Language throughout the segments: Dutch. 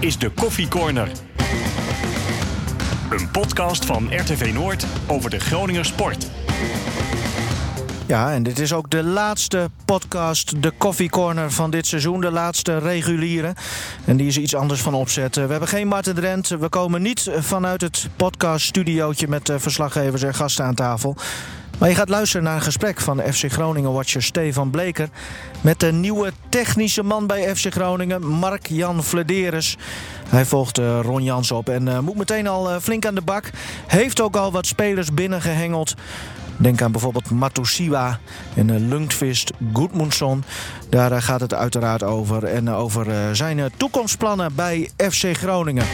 is de Koffie Corner. Een podcast van RTV Noord over de Groninger sport. Ja, en dit is ook de laatste podcast, de Coffee Corner van dit seizoen. De laatste reguliere. En die is iets anders van opzet. We hebben geen Martin Drent. We komen niet vanuit het podcaststudiootje met verslaggevers en gasten aan tafel. Maar je gaat luisteren naar een gesprek van FC Groningen-watcher Stefan Bleker... met de nieuwe technische man bij FC Groningen, Mark-Jan Flederis. Hij volgt uh, Ron Jans op en uh, moet meteen al uh, flink aan de bak. Heeft ook al wat spelers binnengehengeld. Denk aan bijvoorbeeld Matusiwa en Lundqvist Gudmundsson. Daar gaat het uiteraard over. En over zijn toekomstplannen bij FC Groningen.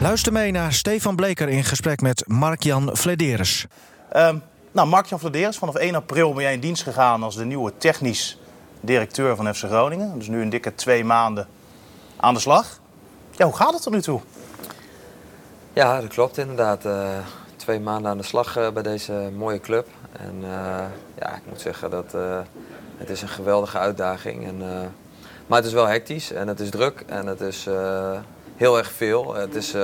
Luister mee naar Stefan Bleker in gesprek met Mark-Jan Flederis. Um, nou, Mark-Jan Vladeris, vanaf 1 april ben jij in dienst gegaan als de nieuwe technisch directeur van FC Groningen. Dus nu een dikke twee maanden aan de slag. Ja, hoe gaat het tot nu toe? Ja, dat klopt inderdaad. Uh, twee maanden aan de slag uh, bij deze mooie club. En uh, ja, ik moet zeggen dat het is een geweldige uitdaging. En, maar het is wel hectisch en het is druk en het is heel erg veel. Het is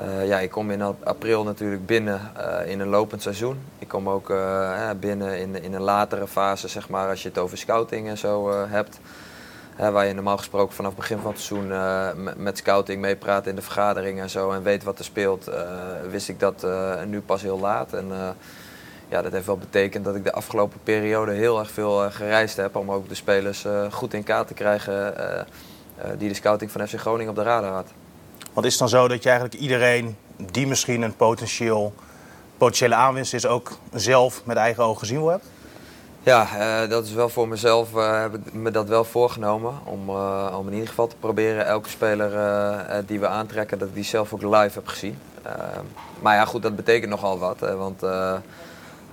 uh, ja, ik kom in april natuurlijk binnen uh, in een lopend seizoen. Ik kom ook uh, binnen in, in een latere fase, zeg maar, als je het over scouting en zo hebt. waar je normaal gesproken vanaf het begin van het seizoen met, scouting meepraat in de vergaderingen en zo en weet wat er speelt. wist ik dat nu pas heel laat. En ja, dat heeft wel betekend dat ik de afgelopen periode heel erg veel gereisd heb om ook de spelers goed in kaart te krijgen die de scouting van FC Groningen op de radar had. Want is het dan zo dat je eigenlijk iedereen die misschien een potentieel, potentiële aanwinst is, ook zelf met eigen ogen gezien wil hebben? Ja, uh, dat is wel voor mezelf, uh, heb ik me dat wel voorgenomen. Om, uh, om in ieder geval te proberen elke speler die we aantrekken, dat ik die zelf ook live heb gezien. maar ja, goed, dat betekent nogal wat. want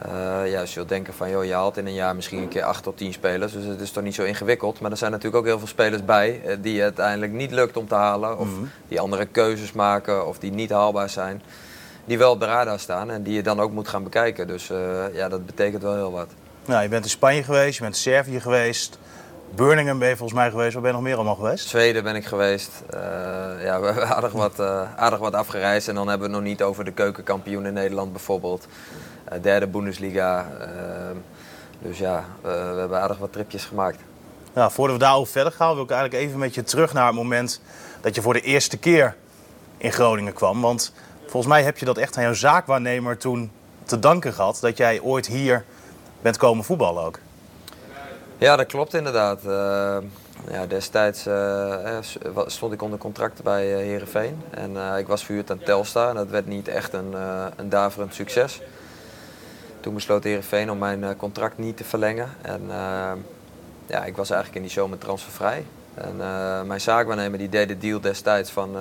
uh, ja, als je wilt denken van, joh, je haalt in een jaar misschien een keer 8 tot 10 spelers. Dus het is toch niet zo ingewikkeld. Maar er zijn natuurlijk ook heel veel spelers bij uh, die het uiteindelijk niet lukt om te halen. Of mm-hmm. die andere keuzes maken of die niet haalbaar zijn. Die wel op de radar staan en die je dan ook moet gaan bekijken. Dus uh, ja, dat betekent wel heel wat. Nou, je bent in Spanje geweest, je bent in Servië geweest. Birmingham ben je volgens mij geweest. Waar ben je nog meer allemaal geweest? Zweden ben ik geweest. ja, we hebben aardig wat, aardig wat afgereisd. En dan hebben we het nog niet over de keukenkampioen in Nederland bijvoorbeeld. Eh, derde Bundesliga. Ehm, dus ja, we hebben aardig wat tripjes gemaakt. Ja, voordat we daarover verder gaan, wil ik eigenlijk even met je terug naar het moment dat je voor de eerste keer in Groningen kwam. Want volgens mij heb je dat echt aan jouw zaakwaarnemer toen te danken gehad. Dat jij ooit hier bent komen voetballen ook. Ja, dat klopt inderdaad. Uh, ja, destijds uh, stond ik onder contract bij Herenveen. En ik was verhuurd aan Telstar. En dat werd niet echt een, een daverend succes. Toen besloot Herenveen om mijn eh, contract niet te verlengen. En eh, ja, ik was eigenlijk in die zomer transfervrij. En uh, mijn zaakwaarnemer die deed de deal destijds van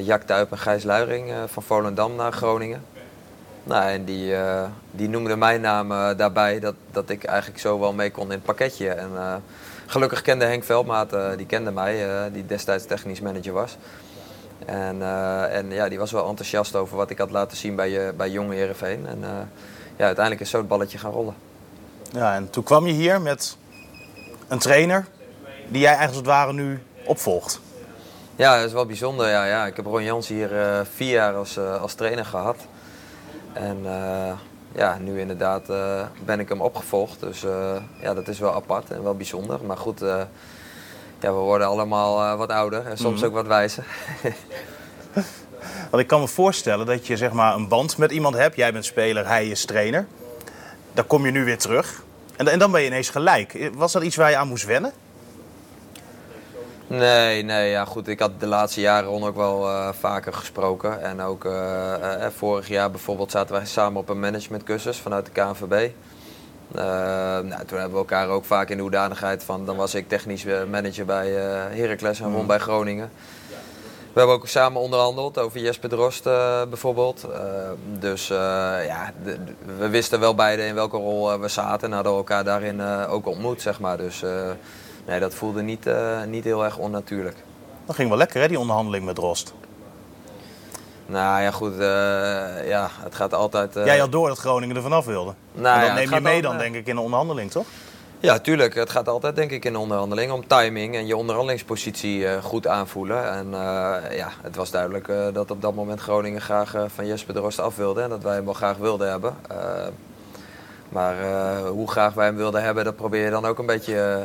Jack Tuip en Gijs Luiring van Volendam naar Groningen. Nou, en die, die noemde mijn naam daarbij dat, dat ik eigenlijk zo wel mee kon in het pakketje. En gelukkig kende Henk Veldmaat, die kende mij, die destijds technisch manager was. En, uh, en ja, die was wel enthousiast over wat ik had laten zien bij, uh, bij Jonge Heerenveen. En uh, ja, uiteindelijk is zo het balletje gaan rollen. Ja, en toen kwam je hier met een trainer die jij eigenlijk als het ware nu opvolgt. Ja, dat is wel bijzonder. Ja, ja. Ik heb Ron Jans hier vier jaar als, als trainer gehad. En ja, nu inderdaad ben ik hem opgevolgd. Dus ja, dat is wel apart en wel bijzonder. Maar goed, ja, we worden allemaal uh, wat ouder en soms mm. ook wat wijzer. Want ik kan me voorstellen dat je zeg maar, een band met iemand hebt. Jij bent speler, hij is trainer. Dan kom je nu weer terug. En, en dan ben je ineens gelijk. Was dat iets waar je aan moest wennen? Nee, nee, ja goed. Ik had de laatste jaren ook wel uh, vaker gesproken. En ook uh, vorig jaar bijvoorbeeld zaten wij samen op een managementcursus vanuit de KNVB. Uh, nou, toen hebben we elkaar ook vaak in de hoedanigheid van, dan was ik technisch manager bij uh, Heracles en Ron mm. bij Groningen. We hebben ook samen onderhandeld over Jesper Drost uh, bijvoorbeeld. dus ja, de, we wisten wel beide in welke rol we zaten en hadden elkaar daarin ook ontmoet, zeg maar. Dus nee, dat voelde niet, niet heel erg onnatuurlijk. Dat ging wel lekker hè, die onderhandeling met Drost. Nou ja, goed. Uh, ja, het gaat altijd... Uh... Jij had door dat Groningen er vanaf wilde. Nou, en dat ja, neem je mee dan, denk ik, in de onderhandeling, toch? Ja, tuurlijk. Het gaat altijd denk ik in onderhandeling om timing en je onderhandelingspositie uh, goed aanvoelen. En ja, het was duidelijk dat op dat moment Groningen graag van Jesper de Rost af wilde en dat wij hem wel graag wilden hebben. maar hoe graag wij hem wilden hebben, dat probeer je dan ook een beetje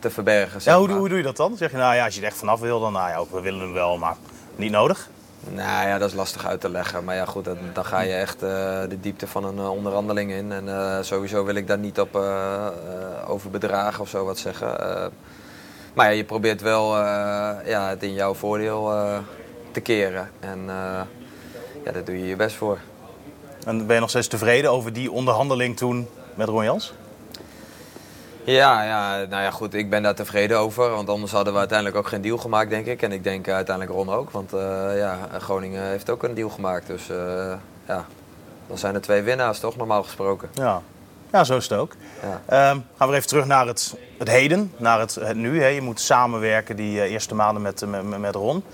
te verbergen. ja, hoe, hoe, doe je dat dan? Zeg je nou ja, als je er echt vanaf wil, dan nou ja, we willen hem wel, maar niet nodig? Nou ja, dat is lastig uit te leggen. Maar ja, goed, dan, ga je echt uh, de diepte van een uh, onderhandeling in. En uh, sowieso wil ik daar niet op over bedragen of zo wat zeggen. maar ja, je probeert wel ja, het in jouw voordeel te keren. En ja, daar doe je je best voor. En ben je nog steeds tevreden over die onderhandeling toen met Ron Jans? Ja, ja, nou ja, goed, ik ben daar tevreden over. Want anders hadden we uiteindelijk ook geen deal gemaakt, denk ik. En ik denk uiteindelijk Ron ook. Want uh, ja, Groningen heeft ook een deal gemaakt. Dus uh, ja, dan zijn er twee winnaars, toch, normaal gesproken. Ja, ja zo is het ook. Ja. Um, gaan we even terug naar het, het heden, naar het, het nu. Hè. Je moet samenwerken die uh, eerste maanden met, met, met Ron.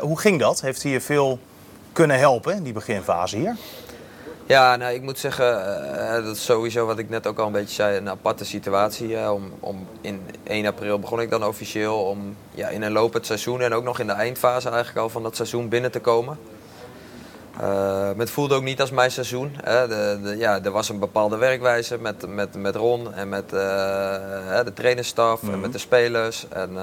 hoe ging dat? Heeft hij je veel kunnen helpen in die beginfase hier? Ja, nou, ik moet zeggen, uh, dat is sowieso wat ik net ook al een beetje zei, een aparte situatie. Uh, om, om in 1 april begon ik dan officieel om ja, in een lopend seizoen en ook nog in de eindfase eigenlijk al van dat seizoen binnen te komen. Uh, het voelde ook niet als mijn seizoen. De, de, ja, er was een bepaalde werkwijze met, met, met Ron en met de trainerstaf en mhm. met de spelers. En,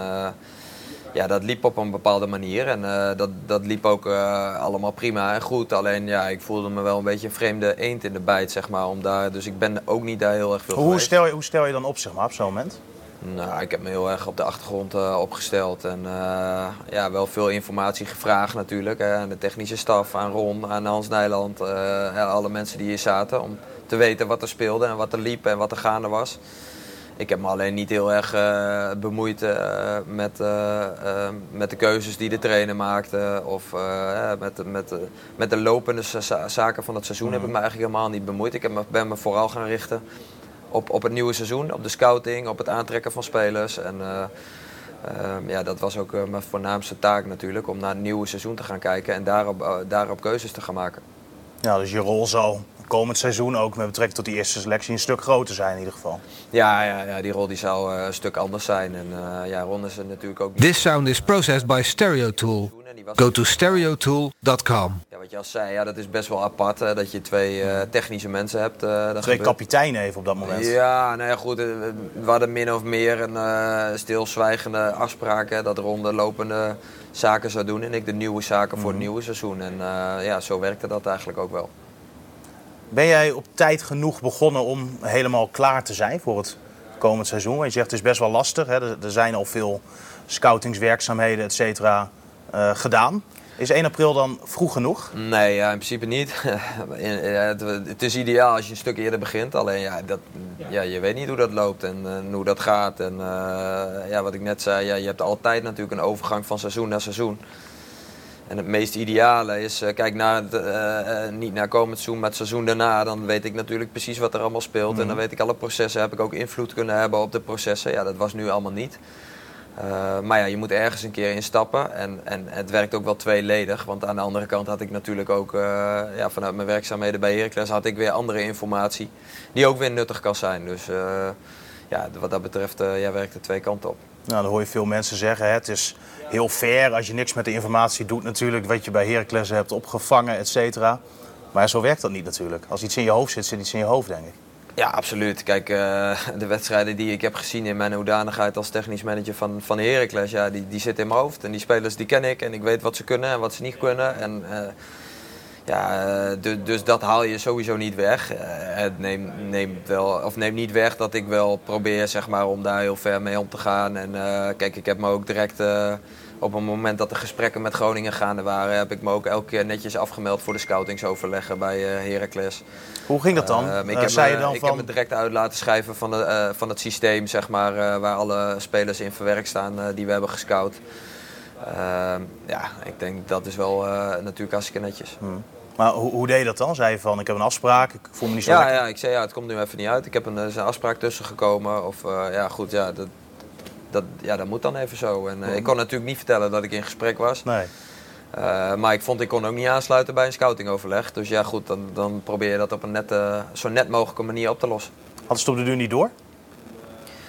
ja, dat liep op een bepaalde manier. En uh, dat, dat liep ook uh, allemaal prima en goed. Alleen ja, ik voelde me wel een beetje een vreemde eend in de bijt, zeg maar. Om daar, dus ik ben ook niet daar heel erg veel hoe stel, je, hoe stel je dan op, zeg maar, op zo'n moment? Nou, ik heb me heel erg op de achtergrond uh, opgesteld. En ja, wel veel informatie gevraagd natuurlijk. Hè, aan de technische staf, aan Ron, aan Hans Nijland. alle mensen die hier zaten. Om te weten wat er speelde en wat er liep en wat er gaande was. Ik heb me alleen niet heel erg uh, bemoeid uh, met, uh, met de keuzes die de trainer maakte. Of met, met, met de lopende zaken van het seizoen heb ik me eigenlijk helemaal niet bemoeid. Ik heb me, ben me vooral gaan richten op, op het nieuwe seizoen. Op de scouting, op het aantrekken van spelers. En ja, dat was ook mijn voornaamste taak natuurlijk. Om naar het nieuwe seizoen te gaan kijken en daarop, daarop keuzes te gaan maken. Ja, dus je rol zo komend seizoen ook met betrekking tot die eerste selectie een stuk groter zijn in ieder geval. Ja, ja, ja die rol die zou uh, een stuk anders zijn. En uh, ja, Ron is er natuurlijk ook... This sound is processed by Stereotool. Go to stereotool.com. Ja, wat je al zei, ja, dat is best wel apart hè, dat je twee uh, technische mensen hebt. twee gebeurt. kapiteinen even op dat moment. Ja, nou ja, goed. We hadden min of meer een stilzwijgende afspraak hè, dat Ron de lopende zaken zou doen en ik de nieuwe zaken voor het mhm. nieuwe seizoen. En ja, zo werkte dat eigenlijk ook wel. Ben jij op tijd genoeg begonnen om helemaal klaar te zijn voor het komend seizoen? Want je zegt het is best wel lastig. Hè? Er, zijn al veel scoutingswerkzaamheden, et cetera, uh, gedaan. Is 1 april dan vroeg genoeg? Nee, ja, in principe niet. het is ideaal als je een stuk eerder begint. Alleen ja, dat, ja, je weet niet hoe dat loopt en, en hoe dat gaat. En uh, ja, wat ik net zei, ja, je hebt altijd natuurlijk een overgang van seizoen naar seizoen. En het meest ideale is, uh, kijk naar het, uh, niet naar komend seizoen, maar het seizoen daarna. Dan weet ik natuurlijk precies wat er allemaal speelt. En dan mhm. weet ik alle processen. Heb ik ook invloed kunnen hebben op de processen. Ja, dat was nu allemaal niet. maar ja, je moet ergens een keer instappen. En, en het werkt ook wel tweeledig. Want aan de andere kant had ik natuurlijk ook ja, vanuit mijn werkzaamheden bij Heracles had ik weer andere informatie. Die ook weer nuttig kan zijn. Dus ja, wat dat betreft ja, werkt het twee kanten op. Nou, dan hoor je veel mensen zeggen, het is heel fair als je niks met de informatie doet natuurlijk, wat je bij Heracles hebt opgevangen, et cetera. Maar zo werkt dat niet natuurlijk. Als iets in je hoofd zit, zit iets in je hoofd, denk ik. Ja, absoluut. Kijk, uh, de wedstrijden die ik heb gezien in mijn hoedanigheid als technisch manager van, van Heracles, ja, die, die zitten in mijn hoofd. En die spelers die ken ik en ik weet wat ze kunnen en wat ze niet kunnen. En, uh, ja, dus, dus dat haal je sowieso niet weg. Uh, het neemt, neemt, wel, of neemt niet weg dat ik wel probeer zeg maar, om daar heel ver mee om te gaan. En kijk, ik heb me ook direct op het moment dat de gesprekken met Groningen gaande waren, heb ik me ook elke keer netjes afgemeld voor de scoutingsoverleggen bij uh, Heracles. Hoe ging dat dan? Ik, heb, zei je dan ik heb me direct uit laten schrijven van, de, van het systeem, zeg maar, waar alle spelers in verwerkt staan die we hebben gescout. ja, ik denk dat is wel natuurlijk hartstikke netjes. Hmm. Maar hoe, hoe, deed je dat dan? Zei je van, ik heb een afspraak, ik voel me niet zo ja, lekker. Ja, ik zei, ja, het komt nu even niet uit. Ik heb een, een afspraak tussen gekomen. Of ja, goed, ja, dat, dat, ja, dat moet dan even zo. En, uh, ik kon natuurlijk niet vertellen dat ik in gesprek was. Nee. Uh, maar ik vond ik kon ook niet aansluiten bij een scoutingoverleg. Dus ja, goed, dan, dan probeer je dat op een nette, zo net mogelijke manier op te lossen. Had het op de duur niet door?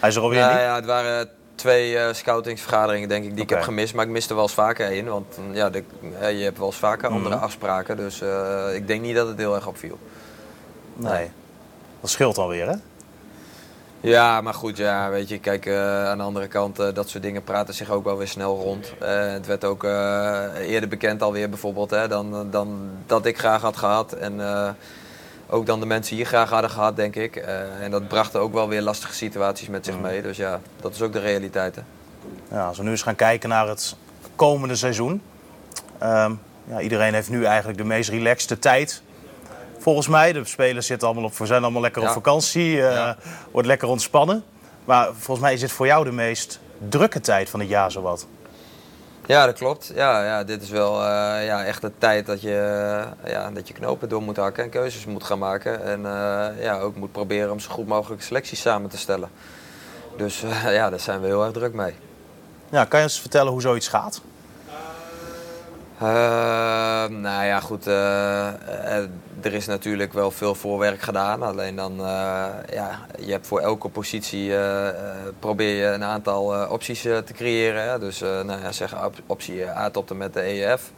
Hij is er alweer Nou niet? ja, het waren twee eh, scoutingsvergaderingen denk ik die ik heb gemist. Maar ik miste wel eens vaker één. Want mm, ja, de, eh, je hebt wel eens vaker Mhm. andere afspraken. Dus eh, ik denk niet dat het heel erg opviel. Nee. Dat scheelt alweer, hè? Ja, maar goed, ja, weet je, kijk, aan de andere kant, dat soort dingen praten zich ook wel weer snel rond. Het werd ook eerder bekend alweer bijvoorbeeld, hè, dan, dan dat ik graag had gehad. En ook dan de mensen hier graag hadden gehad, denk ik. Eh, en dat bracht ook wel weer lastige situaties met zich mee. Dus ja, dat is ook de realiteit, hè. Ja, als we nu eens gaan kijken naar het komende seizoen. Ehm, ja, iedereen heeft nu eigenlijk de meest relaxte tijd. Volgens mij, de spelers zitten allemaal op, zijn allemaal lekker op vakantie. Ja. Wordt lekker ontspannen. Maar volgens mij is dit voor jou de meest drukke tijd van het jaar zowat. Ja, dat klopt. Ja, ja, dit is wel eh, ja, echt de tijd dat je, eh, ja, dat je knopen door moet hakken en keuzes moet gaan maken. En eh, ja, ook moet proberen om zo goed mogelijk selecties samen te stellen. Dus ja, daar zijn we heel erg druk mee. Ja, kan je eens vertellen hoe zoiets gaat? Eh, nou ja, goed. eh, eh, er is natuurlijk wel veel voorwerk gedaan. Alleen dan, eh, ja, je hebt voor elke positie probeer je een aantal opties te creëren. Dus nou ja, zeg op- optie A tot en met de EF.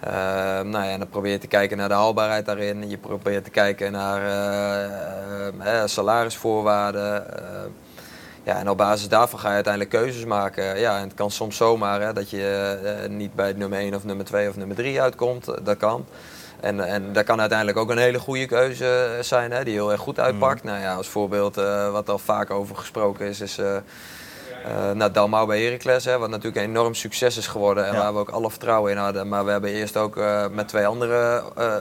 Eh, nou ja, en dan probeer je te kijken naar de haalbaarheid daarin. Je probeert te kijken naar salarisvoorwaarden. Eh, ja, en op basis daarvan ga je uiteindelijk keuzes maken. Ja, en het kan soms zomaar hè, dat je eh, niet bij nummer 1 of nummer 2 of nummer 3 uitkomt. Eh, Dat kan. En, en dat kan uiteindelijk ook een hele goede keuze zijn, hè, die heel erg goed uitpakt. Nou ja, als voorbeeld, eh, wat al vaak over gesproken is, is eh eh nou, Dalmau bij Heracles. Hè, wat natuurlijk een enorm succes is geworden en Ja. waar we ook alle vertrouwen in hadden. Maar we hebben eerst ook eh, met twee andere eh,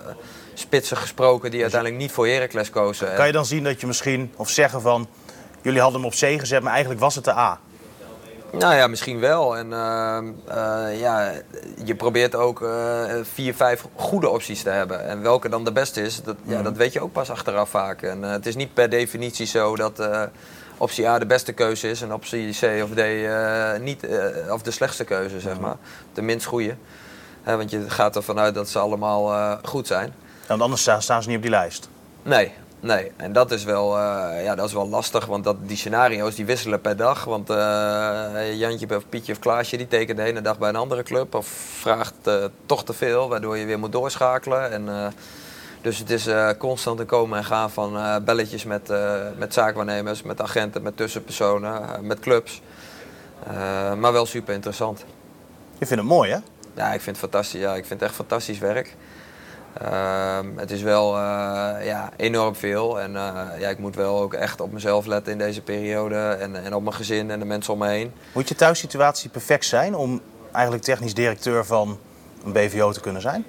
spitsen gesproken die uiteindelijk niet voor Heracles kozen. Kan je dan zien dat je misschien, of zeggen van... jullie hadden hem op C gezet, maar eigenlijk was het de A. Nou ja, misschien wel. En ehm, eh, ja, je probeert ook eh, vier, vijf goede opties te hebben. En welke dan de beste is, dat, ja, dat weet je ook pas achteraf vaak. En eh, het is niet per definitie zo dat optie A de beste keuze is en optie C of D niet, of de slechtste keuze, zeg maar. De minst goede. Want je gaat ervan uit dat ze allemaal goed zijn. Want anders sta- staan ze niet op die lijst. Nee, nee. En dat is wel, eh, ja, dat is wel lastig, want dat, die scenario's die wisselen per dag. Want eh, Jantje of Pietje of Klaasje die tekent de ene dag bij een andere club of vraagt eh, toch te veel, waardoor je weer moet doorschakelen. En, dus het is constant een komen en gaan van belletjes met, met zaakwaarnemers, met agenten, met tussenpersonen, met clubs. Maar wel super interessant. Je vindt het mooi, hè? Ja, ik vind het fantastisch. Ja, ik vind het echt fantastisch werk. Ehm, het is wel eh, ja, enorm veel. En eh, ja, ik moet wel ook echt op mezelf letten in deze periode. En, en op mijn gezin en de mensen om me heen. Moet je thuissituatie perfect zijn om eigenlijk technisch directeur van een BVO te kunnen zijn?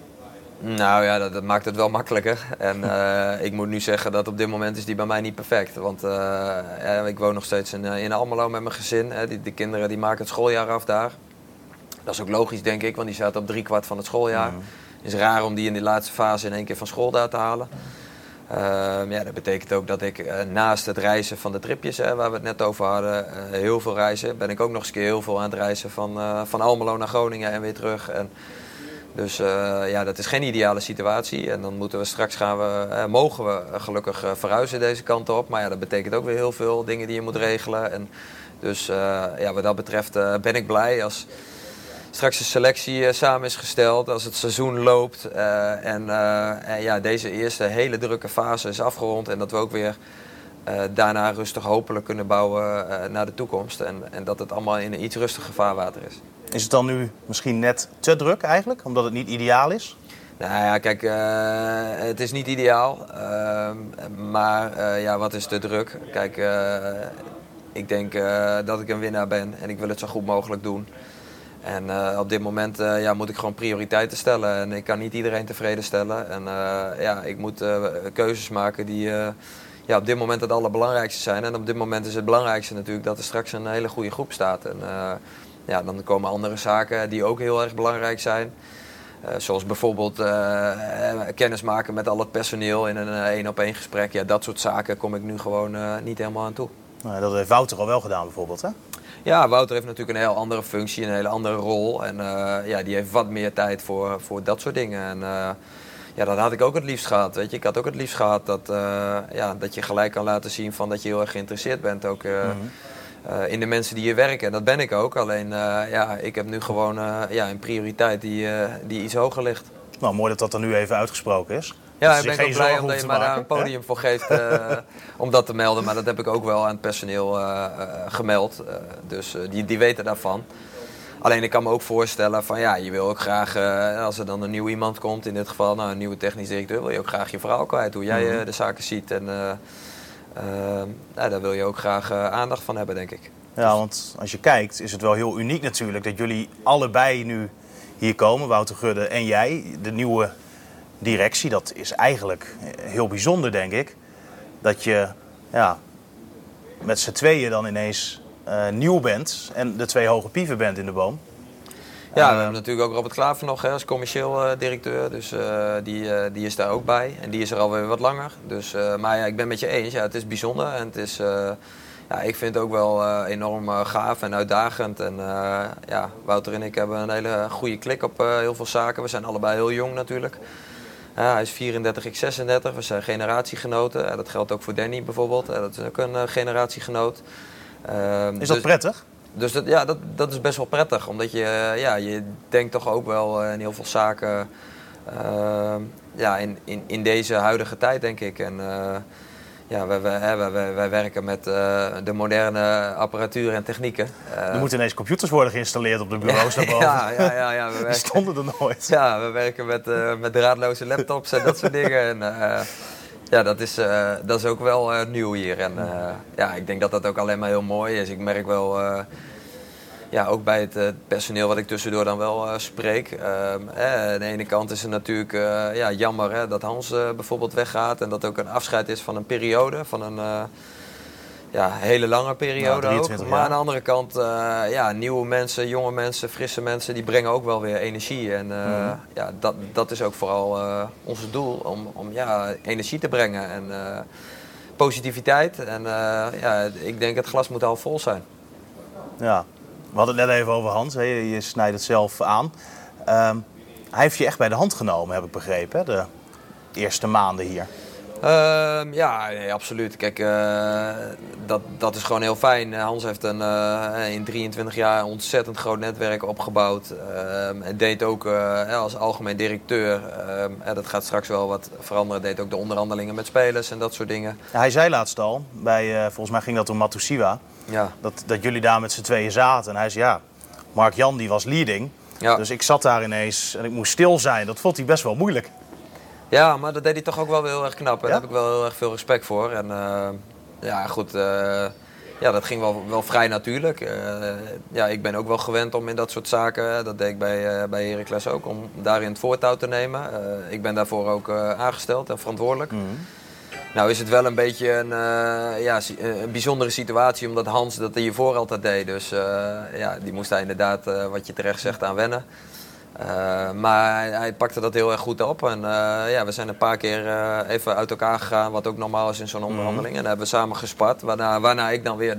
Nou ja, dat, dat maakt het wel makkelijker. En eh, ik moet nu zeggen dat op dit moment is die bij mij niet perfect. Want ja, ik woon nog steeds in, in Almelo met mijn gezin. Hè. Die, de kinderen die maken het schooljaar af daar. Dat is ook logisch, denk ik, want die zaten op driekwart van het schooljaar. Het is raar om die in die laatste fase in één keer van school daar te halen. Ehm, ja, dat betekent ook dat ik eh, naast het reizen van de tripjes, hè, waar we het net over hadden, eh, heel veel reizen, ben ik ook nog eens een keer heel veel aan het reizen van, eh, van Almelo naar Groningen en weer terug. En dus ja, dat is geen ideale situatie. En dan moeten we straks gaan we, mogen we gelukkig verhuizen deze kant op. Maar ja, dat betekent ook weer heel veel dingen die je moet regelen. En dus ja, wat dat betreft ben ik blij als straks de selectie eh, samen is gesteld, als het seizoen loopt. eh, en, eh, en ja, deze eerste hele drukke fase is afgerond. En dat we ook weer daarna rustig hopelijk kunnen bouwen naar de toekomst. En, en dat het allemaal in een iets rustiger vaarwater is. Is het dan nu misschien net te druk eigenlijk, omdat het niet ideaal is? Nou ja, kijk, het is niet ideaal. ehm, maar ja, wat is de druk? Kijk, ik denk dat ik een winnaar ben en ik wil het zo goed mogelijk doen. En eh, op dit moment eh, ja, moet ik gewoon prioriteiten stellen. En ik kan niet iedereen tevreden stellen. En eh, ja, ik moet keuzes maken die ja, op dit moment het allerbelangrijkste zijn. En op dit moment is het belangrijkste natuurlijk dat er straks een hele goede groep staat. En ja, dan komen andere zaken die ook heel erg belangrijk zijn. Zoals bijvoorbeeld kennis maken met al het personeel in een één-op-één gesprek. Ja, dat soort zaken kom ik nu gewoon niet helemaal aan toe. Nou, dat heeft Wouter al wel gedaan bijvoorbeeld, hè? Ja, Wouter heeft natuurlijk een heel andere functie, een hele andere rol. En eh, ja, die heeft wat meer tijd voor, voor dat soort dingen. En eh, ja, dat had ik ook het liefst gehad. Weet je. Ik had ook het liefst gehad dat, eh, ja, dat je gelijk kan laten zien van dat je heel erg geïnteresseerd bent. Ook, eh, in de mensen die hier werken. En dat ben ik ook. Alleen ja, ik heb nu gewoon ja, een prioriteit die, die iets hoger ligt. Nou, mooi dat dat er nu even uitgesproken is. Ja, ik ben ook blij omdat je maar daar een podium voor geeft om dat te melden. Maar dat heb ik ook wel aan het personeel gemeld. dus die, die weten daarvan. Alleen ik kan me ook voorstellen van ja, je wil ook graag, als er dan een nieuw iemand komt, in dit geval nou, een nieuwe technisch directeur, wil je ook graag je verhaal kwijt, hoe jij mhm. de zaken ziet. En nou, daar wil je ook graag eh, aandacht van hebben, denk ik. Ja, want als je kijkt is het wel heel uniek natuurlijk dat jullie allebei nu hier komen, Wouter Gudde en jij. De nieuwe directie, dat is eigenlijk heel bijzonder, denk ik. Dat je ja, met z'n tweeën dan ineens uh, nieuw bent en de twee hoge pieven bent in de boom. Ja, we hebben natuurlijk ook Robert Klaver nog hè, als commercieel uh, directeur. Dus uh, die, uh, die is daar ook bij. En die is er alweer wat langer. Dus, maar ja, ik ben met je eens. Ja, het is bijzonder. En het is, ja, ik vind het ook wel enorm gaaf en uitdagend. En ja, Wouter en ik hebben een hele goede klik op heel veel zaken. We zijn allebei heel jong natuurlijk. Hij is 34, ik 36. We zijn generatiegenoten. dat geldt ook voor Danny bijvoorbeeld. dat is ook een generatiegenoot. Ehm, is dat dus- prettig? Dus dat, ja, dat, dat is best wel prettig. Omdat je, eh, ja, je denkt toch ook wel eh, in heel veel zaken uh, ja, in, in, in deze huidige tijd, denk ik. En ja, wij, wij, wij, wij, werken met uh, de moderne apparatuur en technieken. er moeten ineens computers worden geïnstalleerd op de bureaus daarboven. ja, ja, ja, ja, we werken, Die stonden er nooit. Ja, we werken met, met draadloze laptops en dat soort dingen. En, ja, dat is, dat is ook wel nieuw hier. En ja, ik denk dat dat ook alleen maar heel mooi is. Ik merk wel, ja, ook bij het personeel wat ik tussendoor dan wel spreek. Ehm, aan de ene kant is het natuurlijk ja, jammer hè, dat Hans bijvoorbeeld weggaat. En dat ook een afscheid is van een periode, van een ja, hele lange periode ook. Maar aan de andere kant, uh, ja, nieuwe mensen, jonge mensen, frisse mensen, die brengen ook wel weer energie. En uh, mm. ja, dat, dat is ook vooral uh, ons doel, om, om ja, energie te brengen en positiviteit. En ja, ik denk het glas moet al vol zijn. Ja, we hadden het net even over Hans, hè? je snijdt het zelf aan. Um, hij heeft je echt bij de hand genomen, heb ik begrepen, hè? de eerste maanden hier. Uh, ja, nee, absoluut. Kijk, uh, dat, dat is gewoon heel fijn. Hans heeft een, uh, in 23 jaar een ontzettend groot netwerk opgebouwd. Ehm, hij deed ook eh, als algemeen directeur, ehm, dat gaat straks wel wat veranderen, deed ook de onderhandelingen met spelers en dat soort dingen. Ja, hij zei laatst al, bij, volgens mij ging dat om Matusiwa, ja. dat, dat jullie daar met z'n tweeën zaten. En hij zei ja, Mark Jan die was leading. Ja. Dus ik zat daar ineens en ik moest stil zijn. Dat vond hij best wel moeilijk. Ja, maar dat deed hij toch ook wel heel erg knap. Daar heb ik wel heel erg veel respect voor. En uh, ja, goed. Uh, ja, dat ging wel, wel vrij natuurlijk. Uh, ja, ik ben ook wel gewend om in dat soort zaken, dat deed ik bij, bij Heracles ook, om daarin het voortouw te nemen. ik ben daarvoor ook aangesteld en verantwoordelijk. Mm. Nou is het wel een beetje een, ja, een bijzondere situatie, omdat Hans dat hiervoor altijd deed. Dus ja, die moest daar inderdaad, wat je terecht zegt, aan wennen. Maar hij, hij, pakte dat heel erg goed op. En ja, we zijn een paar keer even uit elkaar gegaan, wat ook normaal is in zo'n mhm. onderhandeling. En hebben we samen gespart, waarna, waarna ik dan weer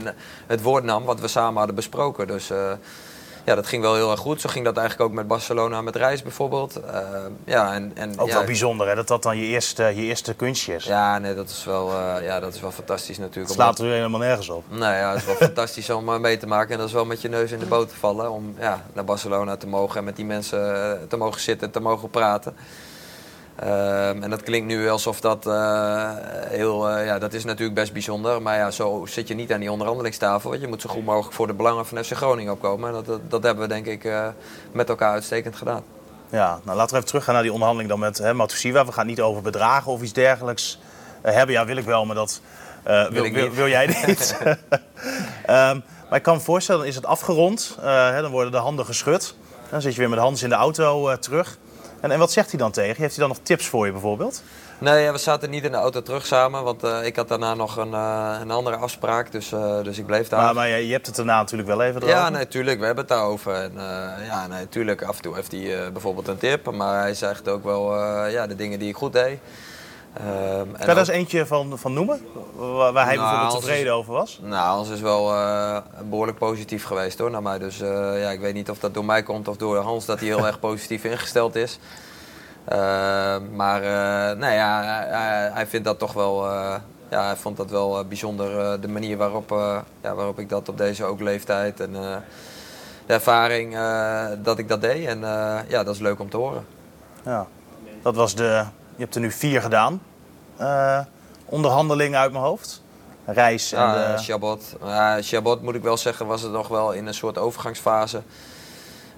het woord nam wat we samen hadden besproken. Dus ja, dat ging wel heel erg goed. Zo ging dat eigenlijk ook met Barcelona, met Reis bijvoorbeeld. Uh, ja, en, en, ook ja, wel bijzonder hè, dat dat dan je eerste, je eerste kunstje is. Ja, nee, dat is wel, uh, ja, dat is wel fantastisch natuurlijk. Het slaat er helemaal nergens op. Nou ja, het is wel fantastisch om uh, mee te maken. En dat is wel met je neus in de boot te vallen. Om ja, naar Barcelona te mogen en met die mensen te mogen zitten, te mogen praten. Um, en dat klinkt nu alsof dat uh, heel, uh, ja, dat is natuurlijk best bijzonder. Maar ja, zo zit je niet aan die onderhandelingstafel. Want je moet zo goed mogelijk voor de belangen van FC Groningen opkomen. En dat, dat, dat hebben we denk ik uh, met elkaar uitstekend gedaan. Ja, nou laten we even teruggaan naar die onderhandeling dan met hè, Matusiwa. We gaan niet over bedragen of iets dergelijks hebben. Ja, wil ik wel, maar dat wil, wil, wil, wil, jij niet. um, maar ik kan me voorstellen, dan is het afgerond. Hè, dan worden de handen geschud. Dan zit je weer met Hans in de auto terug. En, en wat zegt hij dan tegen? Heeft hij dan nog tips voor je bijvoorbeeld? Nee, we zaten niet in de auto terug samen, want uh, ik had daarna nog een, uh, een andere afspraak, dus, uh, dus ik bleef daar. Maar, maar je, je, hebt het daarna natuurlijk wel even erover? Ja, natuurlijk, we hebben het daarover. En, ja, natuurlijk, af en toe heeft hij bijvoorbeeld een tip, maar hij zegt ook wel ja, de dingen die ik goed deed. Um, kan je daar eens eentje van, van noemen? Waar, waar hij nou, bijvoorbeeld tevreden over was? Nou, Hans is wel uh, behoorlijk positief geweest hoor, naar mij. Dus uh, ja, ik weet niet of dat door mij komt of door Hans dat hij heel erg positief ingesteld is. Uh, maar nou ja, hij, hij, vindt dat toch wel ja, hij vond dat wel bijzonder, de manier waarop, ja, waarop ik dat op deze ook leeftijd en de ervaring dat ik dat deed. En ja, dat is leuk om te horen. Ja, dat was de, je hebt er nu vier gedaan. onderhandelingen uit mijn hoofd. Reis en ja, de... Chabot. Ja, Chabot moet ik wel zeggen, was het nog wel in een soort overgangsfase.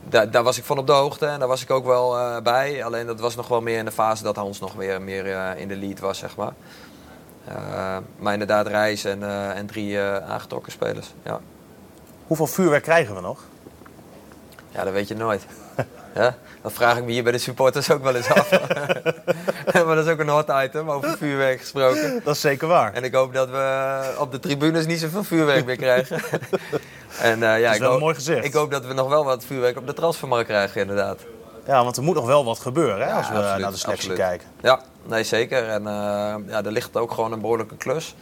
Daar, daar was ik van op de hoogte en daar was ik ook wel bij. Alleen dat was nog wel meer in de fase dat Hans nog weer meer in de lead was, zeg maar. Uh, maar inderdaad, Reis en, en drie aangetrokken spelers. Ja. Hoeveel vuurwerk krijgen we nog? Ja, dat weet je nooit. Ja? Dat vraag ik me hier bij de supporters ook wel eens af. maar dat is ook een hot item, over vuurwerk gesproken. Dat is zeker waar. En ik hoop dat we op de tribunes niet zoveel vuurwerk meer krijgen. en, uh, ja, dat is wel een mooi gezicht. Ik hoop dat we nog wel wat vuurwerk op de transfermarkt krijgen, inderdaad. Ja, want er moet nog wel wat gebeuren hè, als we naar de selectie kijken. Ja, nee, zeker. En uh, ja, er ligt ook gewoon een behoorlijke klus.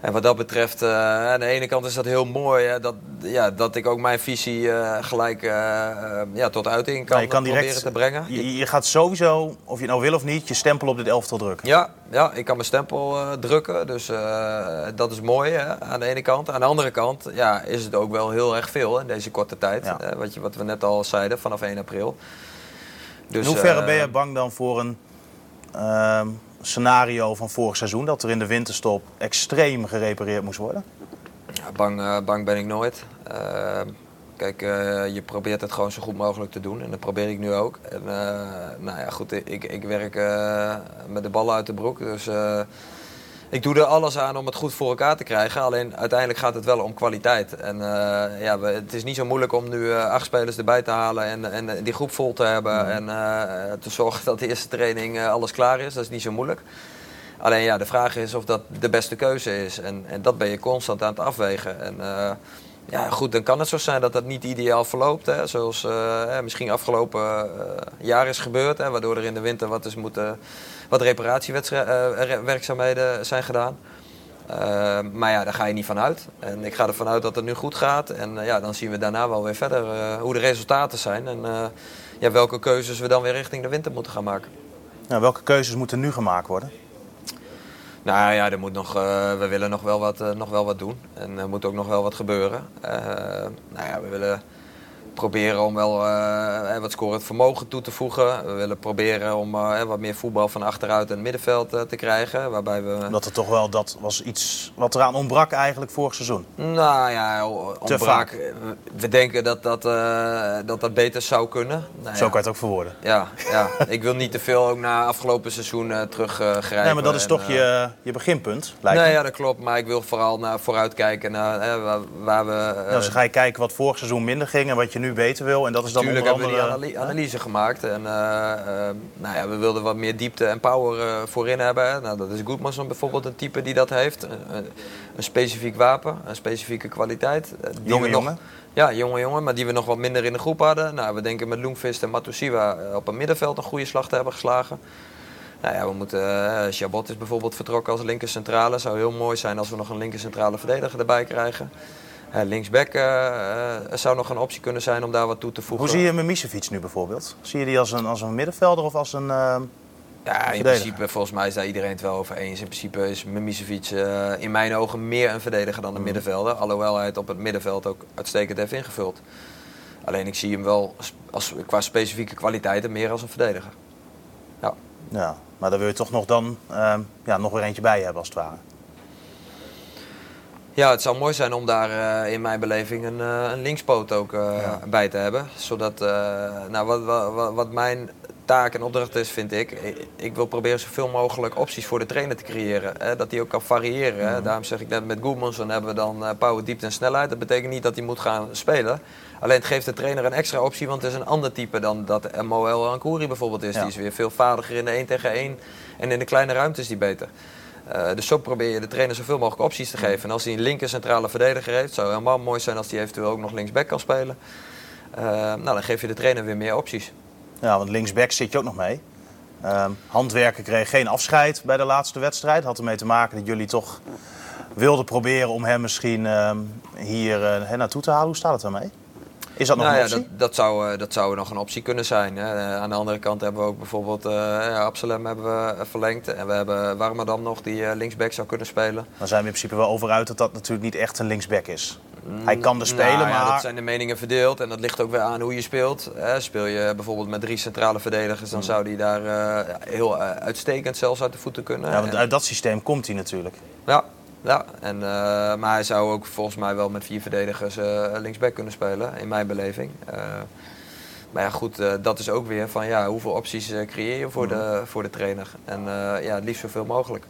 En wat dat betreft, uh, aan de ene kant is dat heel mooi hè, dat, ja, dat ik ook mijn visie uh, gelijk uh, ja, tot uiting kan, kan direct, proberen te brengen. Je, je, gaat sowieso, of je nou wil of niet, je stempel op dit elftal drukken. Ja, ja ik kan mijn stempel drukken, dus dat is mooi hè, aan de ene kant. Aan de andere kant ja, is het ook wel heel erg veel in deze korte tijd. Ja. wat, je, wat we net al zeiden, vanaf 1 april. Dus, in hoeverre ben je bang dan voor een ehm, scenario van vorig seizoen, dat er in de winterstop extreem gerepareerd moest worden? Ja, bang, uh, bang ben ik nooit. Uh, kijk, uh, je probeert het gewoon zo goed mogelijk te doen en dat probeer ik nu ook. En, nou ja, goed, ik, ik werk met de ballen uit de broek, dus ik doe er alles aan om het goed voor elkaar te krijgen. Alleen uiteindelijk gaat het wel om kwaliteit. En uh, ja, het is niet zo moeilijk om nu uh, acht spelers erbij te halen en, en die groep vol te hebben. En uh, te zorgen dat de eerste training alles klaar is. Dat is niet zo moeilijk. Alleen ja, de vraag is of dat de beste keuze is. En, en dat ben je constant aan het afwegen. En ja, goed, dan kan het zo zijn dat dat niet ideaal verloopt. Hè, zoals misschien afgelopen jaar is gebeurd. Hè, waardoor er in de winter wat is moeten wat reparatiewerkzaamheden zijn gedaan. Uh, maar ja, daar ga je niet van uit. En ik ga ervan uit dat het nu goed gaat. En ja, dan zien we daarna wel weer verder hoe de resultaten zijn. En ja, welke keuzes we dan weer richting de winter moeten gaan maken. Nou, welke keuzes moeten nu gemaakt worden? Nou ja, er moet nog, we willen nog wel, wat, nog wel wat doen. En er moet ook nog wel wat gebeuren. nou ja, we willen proberen om wel uh, wat scorend vermogen toe te voegen. We willen proberen om uh, wat meer voetbal van achteruit en het middenveld uh, te krijgen. Waarbij we... Dat er toch wel, dat was iets wat eraan ontbrak eigenlijk vorig seizoen. Nou ja, ontbrak. We denken dat dat, dat, dat beter zou kunnen. Nou, Zo kan je het ook verwoorden. Ja, ja. ik wil niet te veel ook naar afgelopen seizoen teruggrijpen. nee, maar dat is toch je, je beginpunt, lijkt Nee, ja, dat klopt. Maar ik wil vooral naar vooruit kijken naar waar, waar, we... Nou, dus ga je kijken wat vorig seizoen minder ging en wat je nu beter wil. En dat is dan Tuurlijk onder andere... hebben we die analyse gemaakt. En uh, uh, nou ja, we wilden wat meer diepte en power uh, voorin hebben. Nou, dat is Goodmanson bijvoorbeeld een type die dat heeft. een specifiek wapen, een specifieke kwaliteit. jonge jongen? Ja, jonge jongen, maar die we nog wat minder in de groep hadden. Nou, we denken met Loomfist en Matusiwa op een middenveld een goede slag te hebben geslagen. Nou ja, we moeten, uh, Chabot is bijvoorbeeld vertrokken als linker centrale. zou heel mooi zijn als we nog een linker centrale verdediger erbij krijgen. Uh, linksback uh, zou nog een optie kunnen zijn om daar wat toe te voegen. Hoe zie je Mimicevic nu bijvoorbeeld? Zie je die als een, als een middenvelder of als een Ja, in principe, volgens mij is daar iedereen het wel over eens. In principe is Mimicevic in mijn ogen meer een verdediger dan een mm. middenvelder. Alhoewel hij het op het middenveld ook uitstekend heeft ingevuld. Alleen ik zie hem wel als, qua specifieke kwaliteiten meer als een verdediger. Ja. ja, maar daar wil je toch nog dan ja, nog weer eentje bij hebben als het ware. Ja, het zou mooi zijn om daar uh, in mijn beleving een, uh, een linkspoot ook uh, ja. bij te hebben. Zodat, nou, wat, wat, wat, mijn taak en opdracht is, vind ik, ik wil proberen zoveel mogelijk opties voor de trainer te creëren. Hè, dat hij ook kan variëren. Hè. Mhm. Daarom zeg ik net met Goedmanson hebben we dan power, diepte en snelheid. Dat betekent niet dat hij moet gaan spelen. Alleen het geeft de trainer een extra optie, want het is een ander type dan dat Moel Ankouri bijvoorbeeld is. Ja. Die is weer veel vaardiger in de 1 tegen 1 en in de kleine ruimte is die beter. Uh, dus zo probeer je de trainer zoveel mogelijk opties te geven. En als hij een linker centrale verdediger heeft, zou het helemaal mooi zijn als hij eventueel ook nog linksback kan spelen. Uh, nou, dan geef je de trainer weer meer opties. Ja, want linksback zit je ook nog mee. Uh, Handwerken kreeg geen afscheid bij de laatste wedstrijd. Had ermee te maken dat jullie toch wilden proberen om hem misschien ehm, hier uh, naartoe te halen. Hoe staat het daarmee? Is dat nog nou een ja, optie? dat, dat, zou, eh, dat zou nog een optie kunnen zijn. Hè. Eh, Aan de andere kant hebben we ook bijvoorbeeld ja, Absalem hebben we verlengd. En we hebben Warmadam nog die linksback zou kunnen spelen. Dan zijn we in principe wel over uit dat dat natuurlijk niet echt een linksback is. Hij kan er spelen, Nou ja, maar... dat zijn de meningen verdeeld. En dat ligt ook weer aan hoe je speelt. Speel je bijvoorbeeld met drie centrale verdedigers... dan zou die daar heel uitstekend zelfs uit de voeten kunnen. Ja, want uit dat systeem komt hij natuurlijk. Ja, ja. En, eh, maar hij zou ook volgens mij wel met vier verdedigers eh, linksback kunnen spelen, in mijn beleving. Eh, maar ja, goed, dat is ook weer van ja, hoeveel opties creëer je voor, de, voor de trainer. En ja, het liefst zoveel mogelijk.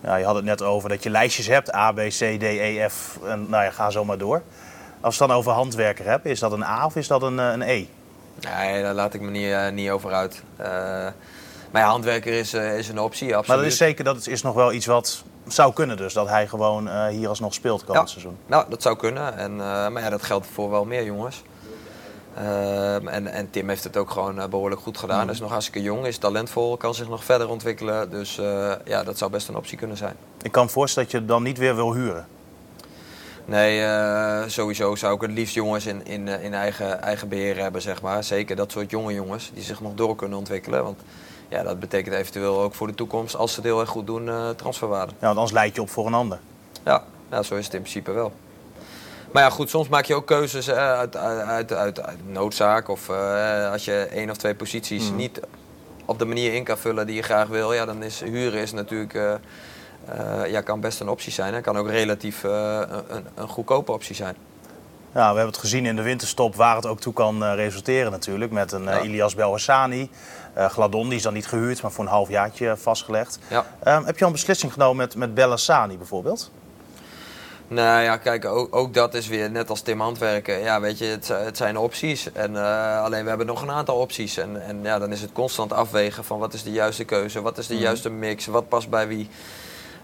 Ja, je had het net over dat je lijstjes hebt. A, B, C, D, E, F. En nou ja, ga zo maar door. Als we het dan over handwerker hebben, is dat een A of is dat een, een E? Nee, daar laat ik me niet, niet over uit. Maar ja, handwerker is, is een optie, absoluut. Maar dat is zeker dat het is nog wel iets wat zou kunnen dus. Dat hij gewoon eh, hier alsnog speelt komend Ja. seizoen. Nou, dat zou kunnen. En, eh, maar ja, dat geldt voor wel meer jongens. Ehm, en, en Tim heeft het ook gewoon eh, behoorlijk goed gedaan. Hij is nog hartstikke jong, is talentvol, kan zich nog verder ontwikkelen. Dus ja, dat zou best een optie kunnen zijn. Ik kan me voorstellen dat je het dan niet weer wil huren. Nee, sowieso zou ik het liefst jongens in, in, in eigen, eigen beheer hebben, zeg maar. Zeker dat soort jonge jongens die zich nog door kunnen ontwikkelen. Want ja, dat betekent eventueel ook voor de toekomst, als ze het heel erg goed doen, eh, transferwaarde. Ja, want anders leid je op voor een ander. Ja, ja, zo is het in principe wel. Maar ja, goed, soms maak je ook keuzes eh, uit, uit, uit, noodzaak. Of eh, als je één of twee posities niet op de manier in kan vullen die je graag wil. Ja, dan is huren is natuurlijk, ja, kan best een optie zijn. Kan ook relatief een, een goedkope optie zijn. Ja, we hebben het gezien in de winterstop waar het ook toe kan eh, resulteren natuurlijk. Met een eh, Ja. Ilias Belhassani. Eh Gladon, die is dan niet gehuurd, maar voor een halfjaartje vastgelegd. Ja. Ehm, heb je al een beslissing genomen met, met Belhassani bijvoorbeeld? Nou ja, kijk, ook, ook dat is weer net als Tim Handwerken. Ja, weet je, het, het zijn opties. En, alleen we hebben nog een aantal opties. En, en ja, dan is het constant afwegen van wat is de juiste keuze, wat is de juiste mix, wat past bij wie.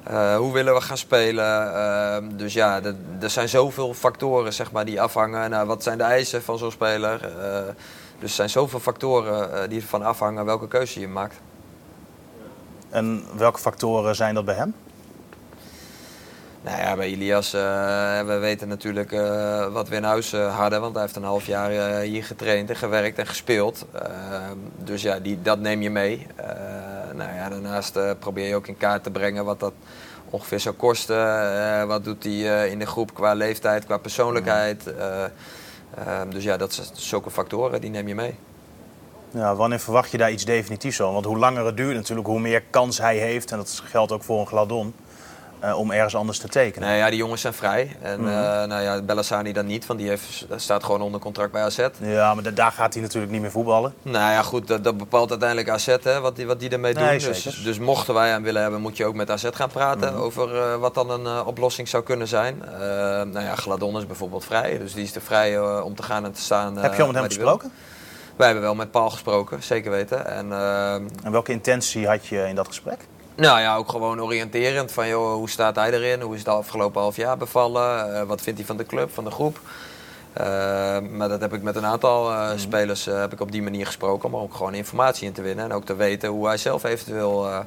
Eh, hoe willen we gaan spelen? Ehm, dus ja, er- zijn zoveel factoren zeg maar, die afhangen. Nou, wat zijn de eisen van zo'n speler? Eh, dus er zijn zoveel factoren eh, die ervan afhangen welke keuze je maakt. En welke factoren zijn dat bij hem? Nou ja, bij Ilias, eh, we weten natuurlijk eh, wat we in huis eh, hadden. Want hij heeft een half jaar hier getraind en gewerkt en gespeeld. Dus ja, die, dat neem je mee. Nou ja, daarnaast probeer je ook in kaart te brengen wat dat ongeveer zou kosten. Wat doet hij in de groep qua leeftijd, qua persoonlijkheid. Eh, eh, dus ja, dat zijn zulke factoren, die neem je mee. Ja, wanneer verwacht je daar iets definitiefs van? Want hoe langer het duurt natuurlijk, hoe meer kans hij heeft. En dat geldt ook voor een Gladon. Eh, om ergens anders te tekenen. Nee, ja, die jongens zijn vrij. En eh nou ja, Bellassani dan niet, want die heeft, staat gewoon onder contract bij AZ. Ja, maar da- daar gaat hij natuurlijk niet meer voetballen. Nou ja, goed, dat, dat bepaalt uiteindelijk AZ, hè, wat, die, wat die ermee doen. Nee, dus, zeker. dus mochten wij hem willen hebben, moet je ook met AZ gaan praten over eh, wat dan een oplossing zou kunnen zijn. Nou ja, Gladon is bijvoorbeeld vrij, dus die is er vrij om te gaan en te staan. Heb je al met hem gesproken? Wij hebben wel met Paul gesproken, zeker weten. En En welke intentie had je in dat gesprek? Nou ja, ook gewoon oriënterend van joh, hoe staat hij erin? Hoe is het afgelopen half jaar bevallen? Eh, wat vindt hij van de club, van de groep? Eh, maar dat heb ik met een aantal eh, spelers eh, heb ik op die manier gesproken. Om ook gewoon informatie in te winnen. En ook te weten hoe hij zelf eventueel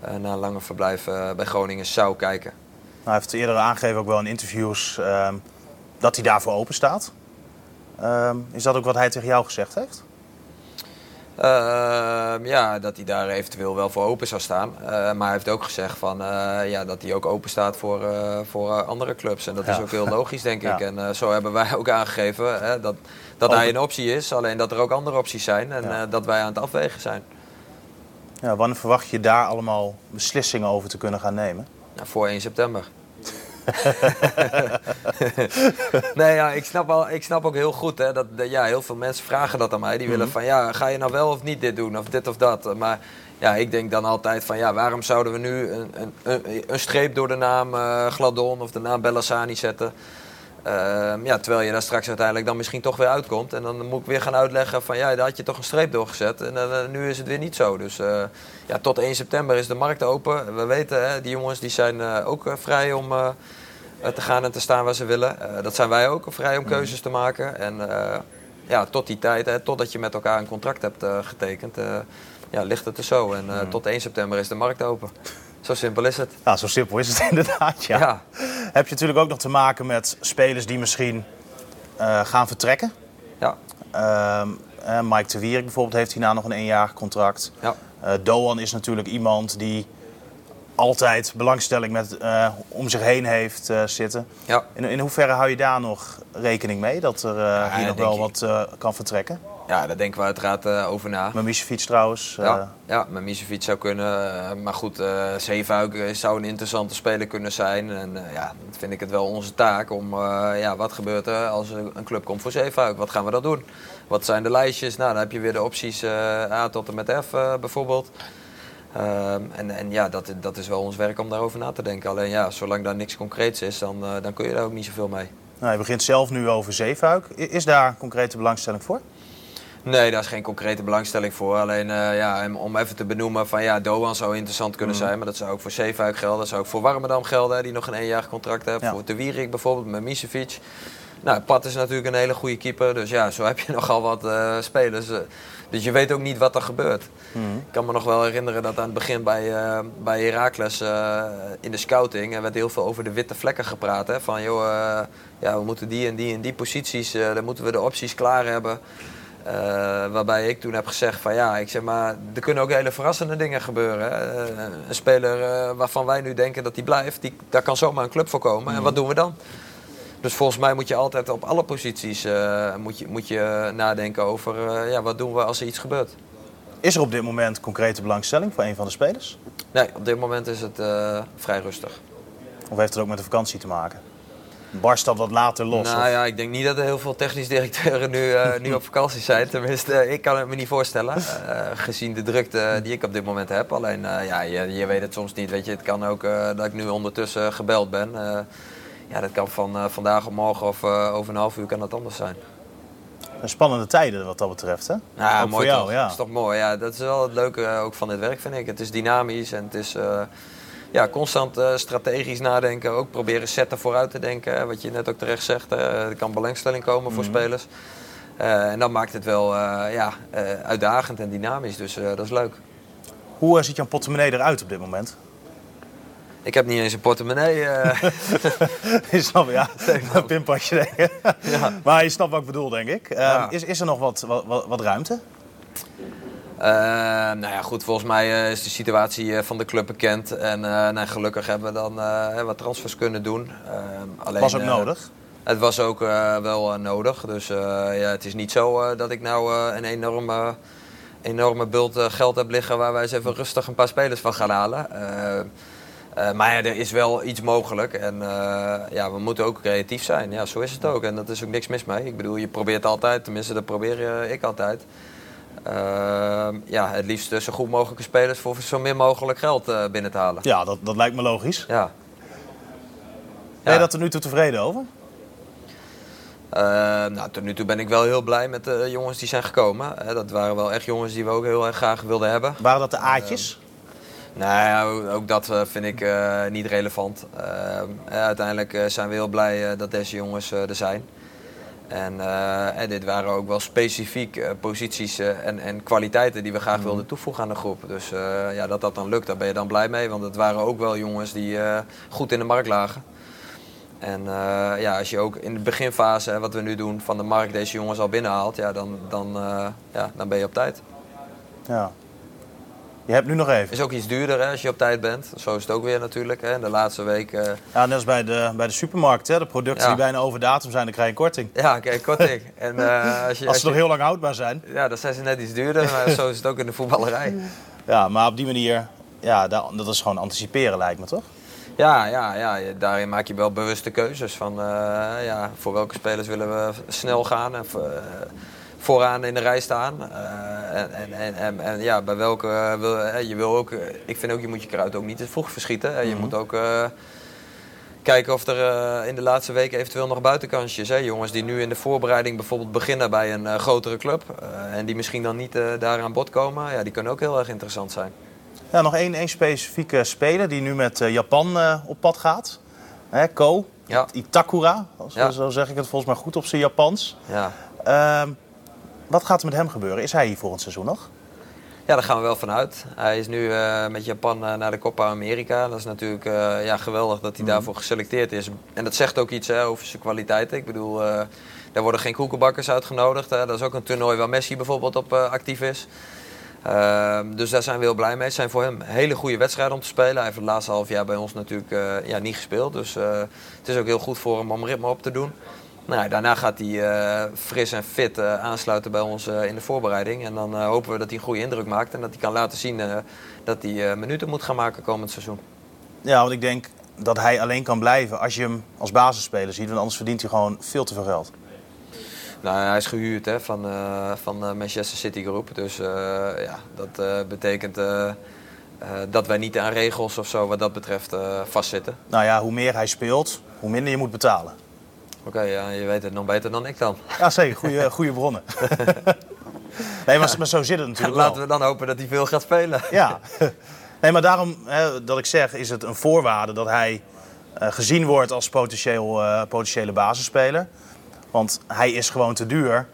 na een lange verblijf bij Groningen zou kijken. Nou, hij heeft eerder aangegeven, ook wel in interviews, ehm, dat hij daarvoor open staat. Ehm, is dat ook wat hij tegen jou gezegd heeft? Ehm, ja, dat hij daar eventueel wel voor open zou staan. Eh, maar hij heeft ook gezegd van, eh, ja, dat hij ook open staat voor, eh, voor andere clubs. En dat is ook heel logisch, denk Ja. ik. En zo hebben wij ook aangegeven hè, dat, dat Over- hij een optie is. Alleen dat er ook andere opties zijn en Ja. dat wij aan het afwegen zijn. Ja, wanneer verwacht je daar allemaal beslissingen over te kunnen gaan nemen? Nou, voor 1 september. nee, ja, ik, snap wel, ik snap ook heel goed hè, dat ja, heel veel mensen vragen dat aan mij. Die willen van ja, ga je nou wel of niet dit doen of dit of dat. Maar ja, ik denk dan altijd van ja, waarom zouden we nu een, een, een, streep door de naam eh, Gladon of de naam Bellassani zetten? Ehm, ja, terwijl je daar straks uiteindelijk dan misschien toch weer uitkomt. En dan moet ik weer gaan uitleggen van ja, daar had je toch een streep doorgezet. En eh, nu is het weer niet zo. Dus eh, ja, tot 1 september is de markt open. We weten, hè, die jongens die zijn ook vrij om te gaan en te staan waar ze willen. Eh, dat zijn wij ook, vrij om keuzes te maken. En eh, ja, tot die tijd, hè, totdat je met elkaar een contract hebt eh, getekend, eh, ja, ligt het er zo. En eh, tot 1 september is de markt open. Zo simpel is het. Nou, zo simpel is het inderdaad, ja. ja. Heb je natuurlijk ook nog te maken met spelers die misschien eh, gaan vertrekken. Ehm, eh, Mike de Wierik bijvoorbeeld heeft hierna nog een eenjarig contract. Ja. Eh, Doan is natuurlijk iemand die altijd belangstelling met, eh, om zich heen heeft eh, zitten. Ja. In, in hoeverre hou je daar nog rekening mee dat er eh, hier nog wel wat kan vertrekken? ja, daar denken we uiteraard over na. Mamicevic trouwens. Ja, ja Misevic zou kunnen. maar goed, Zeefuik eh, zou een interessante speler kunnen zijn. En ja, dan vind ik het wel onze taak om... ja, wat gebeurt er als een club komt voor Zeefuik? Wat gaan we dan doen? Wat zijn de lijstjes? Nou, dan heb je weer de opties A tot en met F bijvoorbeeld. Ehm, en, en ja, dat, dat is wel ons werk om daarover na te denken. Alleen ja, zolang daar niks concreets is, dan, eh, dan kun je daar ook niet zoveel mee. nou, je begint zelf nu over Zeefuik. Is daar concrete belangstelling voor? Nee, daar is geen concrete belangstelling voor. Alleen eh, ja, om- even te benoemen van ja, Doan zou interessant kunnen Mm. zijn. Maar dat zou ook voor Zeefuik gelden. Dat zou ook voor Warmerdam gelden, die nog een eenjarig contract heeft. Ja. Voor De Wierik bijvoorbeeld, met Misevic. Nou, Pat is natuurlijk een hele goede keeper. Dus ja, zo heb je nogal wat eh, spelers. eh. dus je weet ook niet wat er gebeurt. Ik kan me nog wel herinneren dat aan het begin bij, eh bij Heracles in de scouting... er werd heel veel over de witte vlekken gepraat. Hè? Van joh, ja, we moeten die en die en die posities... dan moeten we de opties klaar hebben. Waarbij ik toen heb gezegd van ja, ik zeg maar, er kunnen ook hele verrassende dingen gebeuren. Hè. Een speler waarvan wij nu denken dat hij blijft, die, daar kan zomaar een club voor komen. En wat doen we dan? Dus volgens mij moet je altijd op alle posities eh, moet je, moet je nadenken over eh, ja, wat doen we als er iets gebeurt. Is er op dit moment concrete belangstelling voor een van de spelers? Nee, op dit moment is het eh, vrij rustig. Of heeft het ook met de vakantie te maken? Barst dat wat later los? Nou of- ja, ik denk niet dat er heel veel technisch directeuren nu, nu op vakantie zijn. Tenminste, ik kan het me niet voorstellen. gezien de drukte die ik op dit moment heb. Alleen, ja, je, je weet het soms niet. Weet je. Het kan ook dat ik nu ondertussen gebeld ben. Ja, dat kan van eh, vandaag op morgen of eh, over een half uur kan dat anders zijn. Spannende tijden wat dat betreft, hè? Ja, ook mooi voor jou, toch? ja. Dat is toch mooi. Ja, dat is wel het leuke eh, ook van dit werk, vind ik. Het is dynamisch en het is ja, constant strategisch nadenken. Ook proberen zetten vooruit te denken. Wat je net ook terecht zegt. Er kan belangstelling komen voor spelers. Eh, en dat maakt het wel ja, uitdagend en dynamisch. Dus dat is leuk. Hoe ziet jouw portemonnee eruit op dit moment? Ik heb niet eens een portemonnee. eh. Je snapt, ja, een pinpasje denk ik. Ja. Maar je snapt wat ik bedoel, denk ik. Eh, Ja. is, is er nog wat, wat, wat, ruimte? Eh, nou ja, goed, volgens mij eh, is de situatie eh, van de club bekend. En nou, gelukkig hebben we dan wat transfers kunnen doen. Eh, alleen, Was ook nodig. Het was ook wel nodig. Dus ja, het is niet zo dat ik nou een enorme, enorme bult geld heb liggen waar wij eens even rustig een paar spelers van gaan halen. Eh, eh, maar ja, er is wel iets mogelijk. En eh, ja, we moeten ook creatief zijn. Ja, zo is het ook. En dat is ook niks mis mee. Ik bedoel, je probeert altijd, tenminste dat probeer eh, ik altijd. Ja, het liefst zo goed mogelijke spelers voor zo min mogelijk geld binnen te halen. Ja, dat, dat lijkt me logisch. Ja. Ben je dat er nu toe tevreden over? Eh, nou, tot nu toe ben ik wel heel blij met de jongens die zijn gekomen. Dat waren wel echt jongens die we ook heel erg graag wilden hebben. Waren dat de A'tjes? Nou ja, ook- dat eh, vind ik eh, niet relevant. Eh, uiteindelijk zijn we heel blij dat deze jongens er zijn. En, en dit waren ook wel specifiek posities en, en kwaliteiten die we graag wilden toevoegen aan de groep. Dus ja, dat dat dan lukt, daar ben je dan blij mee. Want het waren ook wel jongens die goed in de markt lagen. En ja, als je ook in de beginfase, hè, wat we nu doen, van de markt deze jongens al binnenhaalt, ja, dan, dan, ja, dan ben je op tijd. Ja. Je hebt nu nog even. Is ook iets duurder hè, als je op tijd bent. Zo is het ook weer natuurlijk. Hè. De laatste week. eh, Ja, net als bij de, bij de supermarkt. Hè. De producten Ja. die bijna over datum zijn, dan krijg je een korting. ja, kijk, korting. En, eh, als je, Als als ze nog heel lang houdbaar zijn. Ja, dan zijn ze net iets duurder. Maar zo is het ook in de voetballerij. Ja, maar op die manier, ja, dat, is gewoon anticiperen lijkt me toch? Ja, ja, ja, daarin maak je wel bewuste keuzes. Van, eh, ja, voor welke spelers willen we snel gaan en vooraan in de rij staan. Eh, en, en, en, en, en ja, bij welke eh, wil eh, je wil ook. ik vind ook, je moet je kruid ook niet te vroeg verschieten. Je moet ook. Kijken of er in de laatste weken eventueel nog buitenkansjes. Hè? Jongens die nu in de voorbereiding bijvoorbeeld beginnen bij een grotere club. en die misschien dan niet daar aan bod komen. Ja, die kunnen ook heel erg interessant zijn. Ja, nog één, één specifieke speler die nu met Japan op pad gaat. Hè, Ko Ja. Itakura, zo, Ja. zo zeg ik het volgens mij goed op zijn Japans. Ja. Ehm, wat gaat er met hem gebeuren? Is hij hier volgend seizoen nog? Ja, daar gaan we wel vanuit. Hij is nu uh, met Japan uh, naar de Copa America. Dat is natuurlijk uh, ja, geweldig dat hij Mhm. daarvoor geselecteerd is. En dat zegt ook iets hè, over zijn kwaliteiten. Ik bedoel, daar worden geen koekenbakkers uitgenodigd. Hè. Dat is ook een toernooi waar Messi bijvoorbeeld op actief is. Ehm, dus daar zijn we heel blij mee. Het zijn voor hem hele goede wedstrijden om te spelen. Hij heeft het laatste half jaar bij ons natuurlijk ja, niet gespeeld. Dus het is ook heel goed voor hem om ritme op te doen. Nou, daarna gaat hij uh, fris en fit uh, aansluiten bij ons uh, in de voorbereiding. En dan hopen we dat hij een goede indruk maakt. En dat hij kan laten zien dat hij minuten moet gaan maken komend seizoen. Ja, want ik denk dat hij alleen kan blijven als je hem als basisspeler ziet. Want anders verdient hij gewoon veel te veel geld. Nou, hij is gehuurd hè, van, van Manchester City Group. Dus ja, dat betekent dat wij niet aan regels of zo wat dat betreft vastzitten. Nou ja, hoe meer hij speelt, hoe minder je moet betalen. Oké, okay, ja, je weet het nog beter dan ik dan. Ja, zeker. Goede, goede bronnen. nee, maar, maar, zo zit het natuurlijk Laten wel. we dan hopen dat hij veel gaat spelen. Ja. Nee, maar daarom hè, dat ik zeg, is het een voorwaarde dat hij uh, gezien wordt als potentieel, uh, potentiële basisspeler. Want hij is gewoon te duur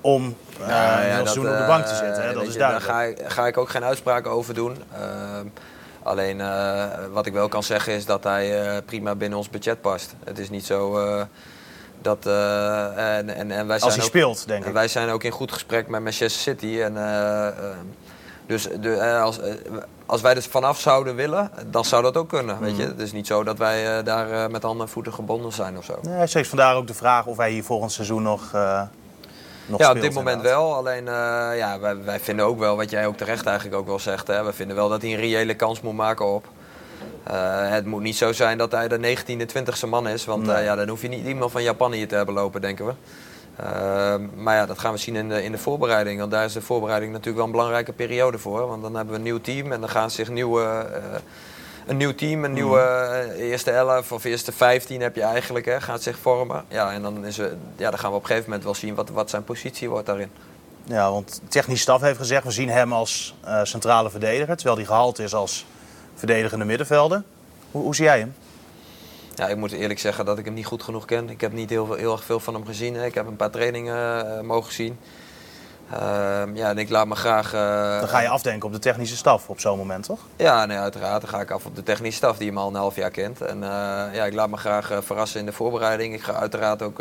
om uh, ja, ja, heel seizoen op de bank te zitten. Hè? Dat is je, duidelijk. Daar ga ik, ga ik ook geen uitspraken over doen. Alleen uh, wat ik wel kan zeggen is dat hij uh, prima binnen ons budget past. Het is niet zo uh, dat. en, en, en wij Als zijn hij ook, speelt, denk ik. Wij zijn ook in goed gesprek met Manchester City. En, dus de, als, als wij er vanaf zouden willen, dan zou dat ook kunnen. Weet je? Het is niet zo dat wij daar met handen en voeten gebonden zijn of zo. Nee, steeds vandaar ook de vraag of hij hier volgend seizoen nog. Nog ja, op dit moment inderdaad. wel. Alleen uh, ja, wij, wij, vinden ook wel, wat jij ook terecht eigenlijk ook wel zegt, hè, we vinden wel dat hij een reële kans moet maken op. Uh, het moet niet zo zijn dat hij de 19e, 20e man is, want nee. uh, ja, dan hoef je niet iemand van Japan hier te hebben lopen, denken we. maar ja, dat gaan we zien in de, in de voorbereiding. Want daar is de voorbereiding natuurlijk wel een belangrijke periode voor. Want dan hebben we een nieuw team en dan gaan zich nieuwe een nieuw team, een nieuwe uh, eerste 11 of eerste 15 heb je eigenlijk, hè, gaat zich vormen. Ja, en dan, is, uh, ja, dan gaan we op een gegeven moment wel zien wat, wat zijn positie wordt daarin. Ja, want de technische staf heeft gezegd, we zien hem als uh, centrale verdediger, terwijl hij gehaald is als verdedigende middenvelder. Hoe, hoe zie jij hem? Ja, ik moet eerlijk zeggen dat ik hem niet goed genoeg ken. Ik heb niet heel, veel, heel erg veel van hem gezien. Hè. Ik heb een paar trainingen uh, mogen zien. Uh, ja, en ik laat me graag. Uh, dan ga je afdenken op de technische staf op zo'n moment, toch? Ja, nee, uiteraard. Dan ga ik af op de technische staf die hem al een half jaar kent. En uh, ja, ik laat me graag verrassen in de voorbereiding. Ik ga uiteraard ook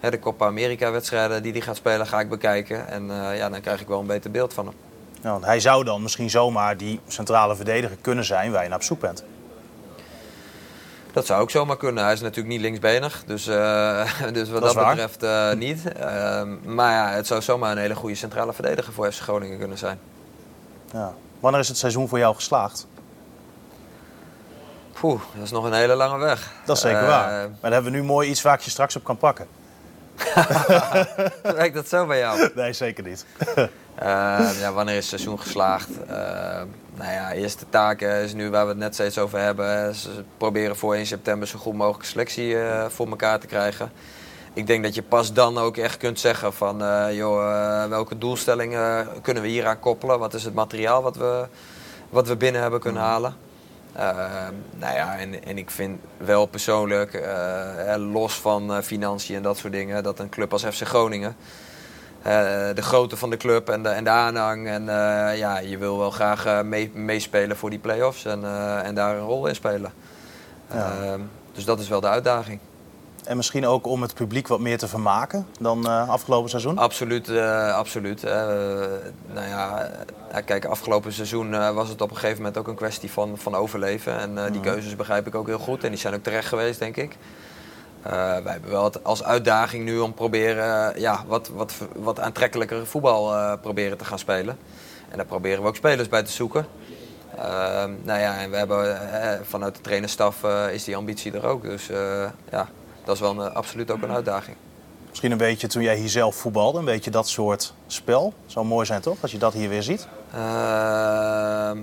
de Copa America-wedstrijden die hij gaat spelen, ga ik bekijken. En ja, dan krijg ik wel een beter beeld van hem. Ja, want hij zou dan misschien zomaar die centrale verdediger kunnen zijn waar je naar op zoek bent. Dat zou ook zomaar kunnen. Hij is natuurlijk niet linksbenig, dus, uh, dus wat dat, dat betreft uh, niet. Uh, maar ja, het zou zomaar een hele goede centrale verdediger voor FC Groningen kunnen zijn. Ja. Wanneer is het seizoen voor jou geslaagd? Poeh, dat is nog een hele lange weg. Dat is zeker waar. Maar daar hebben we nu mooi iets waar je straks op kan pakken. Werkt dat zo bij jou? Nee, zeker niet. ja, wanneer is het seizoen geslaagd? Nou ja, eerste taak is nu waar we het net steeds over hebben. Is proberen voor 1 september zo goed mogelijk selectie uh, voor elkaar te krijgen. Ik denk dat je pas dan ook echt kunt zeggen van uh, joh, uh, welke doelstellingen kunnen we hier aan koppelen? Wat is het materiaal wat we, wat we binnen hebben kunnen halen? nou ja, en, en ik vind wel persoonlijk, los van financiën en dat soort dingen, dat een club als FC Groningen uh, de grootte van de club en de, en de aanhang. En uh, ja, je wil wel graag mee, meespelen voor die play-offs en, en daar een rol in spelen. Ja. Ehm, dus dat is wel de uitdaging. En misschien ook om het publiek wat meer te vermaken dan afgelopen seizoen? Absoluut, absoluut. nou ja, kijk, afgelopen seizoen was het op een gegeven moment ook een kwestie van, van overleven. En die keuzes begrijp ik ook heel goed en die zijn ook terecht geweest, denk ik. Uh, wij hebben wel het als uitdaging nu om proberen uh, ja, wat, wat, wat aantrekkelijker voetbal uh, proberen te gaan spelen. En daar proberen we ook spelers bij te zoeken. nou ja, en we hebben vanuit de trainerstaf is die ambitie er ook. Dus ja, dat is wel een, absoluut ook een uitdaging. Misschien een beetje toen jij hier zelf voetbalde, een beetje dat soort spel. Zou mooi zijn toch, als je dat hier weer ziet? Ehm,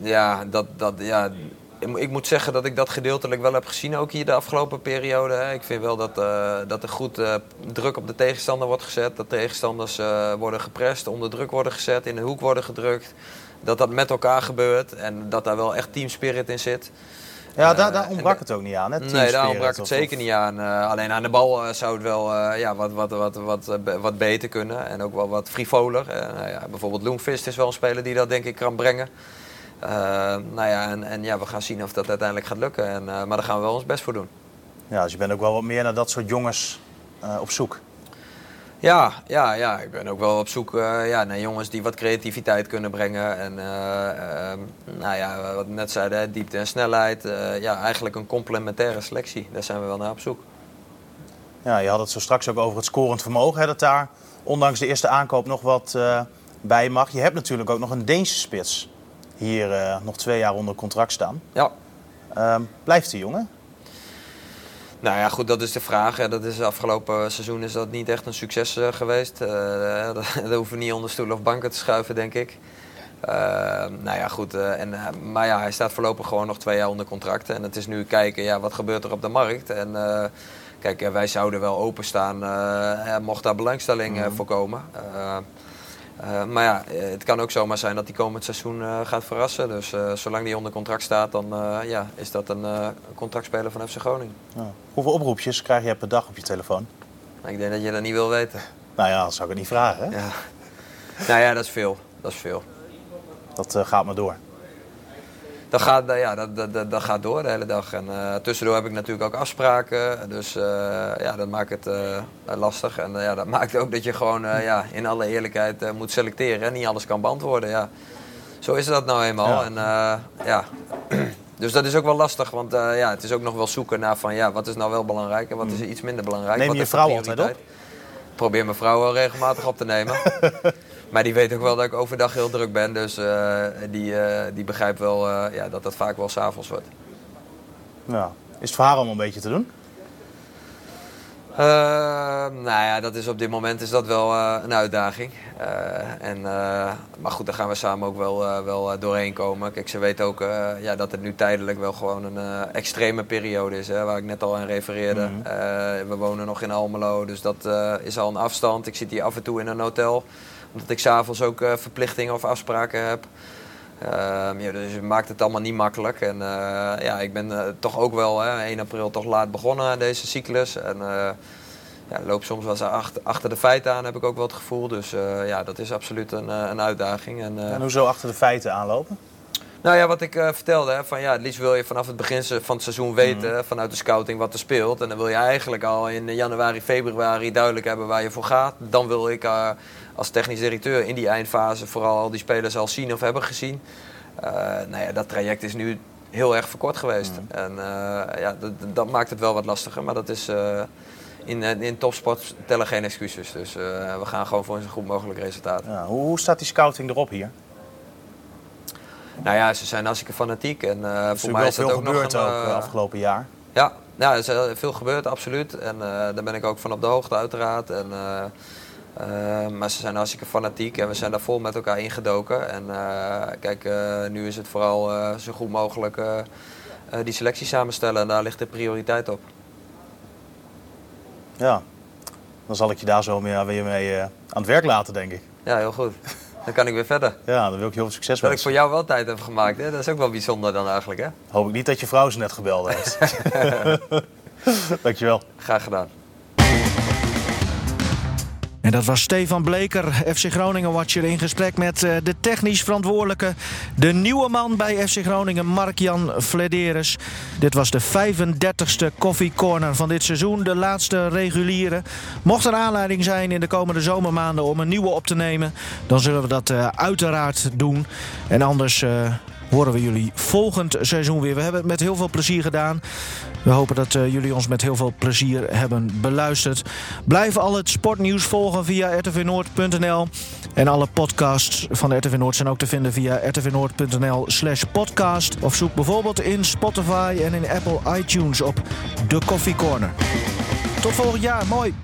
ja, dat, dat, ja, ik moet zeggen dat ik dat gedeeltelijk wel heb gezien, ook hier de afgelopen periode. Ik vind wel dat, uh, dat er goed uh, druk op de tegenstander wordt gezet. Dat tegenstanders uh, worden geprest, onder druk worden gezet, in de hoek worden gedrukt. Dat dat met elkaar gebeurt en dat daar wel echt teamspirit in zit. Ja, daar, daar ontbrak het ook niet aan. Hè? Nee, daar ontbrak het zeker niet aan. Eh, alleen aan de bal eh, zou het wel eh, ja, wat, wat, wat, wat, eh, wat beter kunnen. En ook wel wat frivoler. Eh, nou ja, bijvoorbeeld Loenvist is wel een speler die dat denk ik kan brengen. Eh, nou ja, en, en ja, we gaan zien of dat uiteindelijk gaat lukken. En, eh, maar daar gaan we wel ons best voor doen. Ja, dus je bent ook wel wat meer naar dat soort jongens eh, op zoek. Ja, ja, ja, ik ben ook wel op zoek eh, ja, naar jongens die wat creativiteit kunnen brengen. En eh, ehm, nou ja, wat we net zeiden, hè, diepte en snelheid. Ja, eigenlijk een complementaire selectie. Daar zijn we wel naar op zoek. Ja, je had het zo straks ook over het scorend vermogen. Hè, dat daar, ondanks de eerste aankoop, nog wat bij mag. Je hebt natuurlijk ook nog een Deense spits hier eh, nog twee jaar onder contract staan. Ja, Ehm, blijft die jongen? Nou ja, goed, dat is de vraag. Dat is afgelopen seizoen is dat niet echt een succes eh, geweest. Eh, dat, dat hoeven we niet onder stoelen of banken te schuiven, denk ik. Eh, nou ja, goed. en, maar ja, hij staat voorlopig gewoon nog twee jaar onder contract. En het is nu kijken, ja, wat gebeurt er op de markt? En kijk, wij zouden wel openstaan mocht daar belangstelling eh, voor komen. Eh, maar ja, eh, het kan ook zomaar zijn dat hij komend seizoen eh, gaat verrassen. Dus zolang hij onder contract staat, dan ja, is dat een contractspeler van FC Groningen. Ja. Hoeveel oproepjes krijg je per dag op je telefoon? Maar ik denk dat je dat niet wil weten. Nou ja, dat zou ik het niet vragen. Hè? Ja. Nou ja, dat is veel. Dat is veel. Dat gaat maar door. Dat gaat, eh, ja, dat, dat, dat, gaat door de hele dag. En eh, tussendoor heb ik natuurlijk ook afspraken. Dus eh, ja, dat maakt het eh, lastig. En ja, dat maakt ook dat je gewoon ja, in alle eerlijkheid moet selecteren. En niet alles kan beantwoorden. Ja. Zo is dat nou eenmaal. Ja. En, ja. Dus dat is ook wel lastig. Want ja, het is ook nog wel zoeken naar van, ja, wat is nou wel belangrijk en wat is iets minder belangrijk. Neem Wat je de vrouw altijd? Ik probeer mijn vrouw wel regelmatig op te nemen. maar die weet ook wel dat ik overdag heel druk ben. Dus eh, die, eh, die begrijpt wel eh, ja, dat dat vaak wel s'avonds wordt. Ja. Is het voor haar allemaal een beetje te doen? Eh, nou ja, dat is op dit moment is dat wel een uitdaging. En, maar goed, daar gaan we samen ook wel, wel doorheen komen. Kijk, ze weet ook ja, dat het nu tijdelijk wel gewoon een extreme periode is. Hè, waar ik net al aan refereerde. Mhm. We wonen nog in Almelo, dus dat is al een afstand. Ik zit hier af en toe in een hotel. Omdat ik s'avonds ook eh, verplichtingen of afspraken heb. Ehm, ja, dus het maakt het allemaal niet makkelijk. En eh, ja, ik ben eh, toch ook wel hè, 1 april toch laat begonnen aan deze cyclus. En ja, loop soms wel eens achter, achter de feiten aan, heb ik ook wel het gevoel. Dus ja, dat is absoluut een, een uitdaging. En, En hoezo achter de feiten aanlopen? nou ja, wat ik vertelde, hè, van ja, het liefst wil je vanaf het begin van het seizoen weten, Mhm. vanuit de scouting, wat er speelt. En dan wil je eigenlijk al in januari, februari duidelijk hebben waar je voor gaat. Dan wil ik als technisch directeur in die eindfase vooral al die spelers al zien of hebben gezien. Eh, nou ja, dat traject is nu heel erg verkort geweest. Mhm. En eh, ja, dat, dat maakt het wel wat lastiger, maar dat is... eh, in, in topsport tellen geen excuses. Dus we gaan gewoon voor een zo goed mogelijk resultaat. Ja. Hoe, hoe staat die scouting erop hier? Nou ja, ze zijn hartstikke fanatiek. En voor mij is dat veel ook nog gebeurd een, ook eh, afgelopen jaar. Ja, ja, er is veel gebeurd, absoluut. En daar ben ik ook van op de hoogte, uiteraard. En, eh, eh, maar ze zijn hartstikke fanatiek en we zijn daar vol met elkaar ingedoken. En eh, kijk, eh, nu is het vooral eh, zo goed mogelijk die selectie samenstellen. En daar ligt de prioriteit op. Ja. Dan zal ik je daar zo meer, weer mee aan het werk laten, denk ik. Ja, heel goed. Dan kan ik weer verder. Ja, dan wil ik je heel veel succes Dat ik wensen. voor jou wel tijd heb gemaakt, hè? dat is ook wel bijzonder dan eigenlijk. Hè? Hoop ik niet dat je vrouw ze net gebeld heeft. Dankjewel. Graag gedaan. Dat was Stefan Bleker, FC Groningen-watcher, in gesprek met eh, de technisch verantwoordelijke, de nieuwe man bij FC Groningen, Mark-Jan Flederis. Dit was de 35ste Coffee Corner van dit seizoen, de laatste reguliere. Mocht er aanleiding zijn in de komende zomermaanden om een nieuwe op te nemen, dan zullen we dat eh, uiteraard doen. En anders eh, horen we jullie volgend seizoen weer. We hebben het met heel veel plezier gedaan. We hopen dat eh, jullie ons met heel veel plezier hebben beluisterd. Blijf al het sportnieuws volgen via rtvnoord.nl. En alle podcasts van de RTV Noord zijn ook te vinden via rtvnoord.nl slash podcast. Of zoek bijvoorbeeld in Spotify en in Apple iTunes op The Coffee Corner. Tot volgend jaar. Mooi.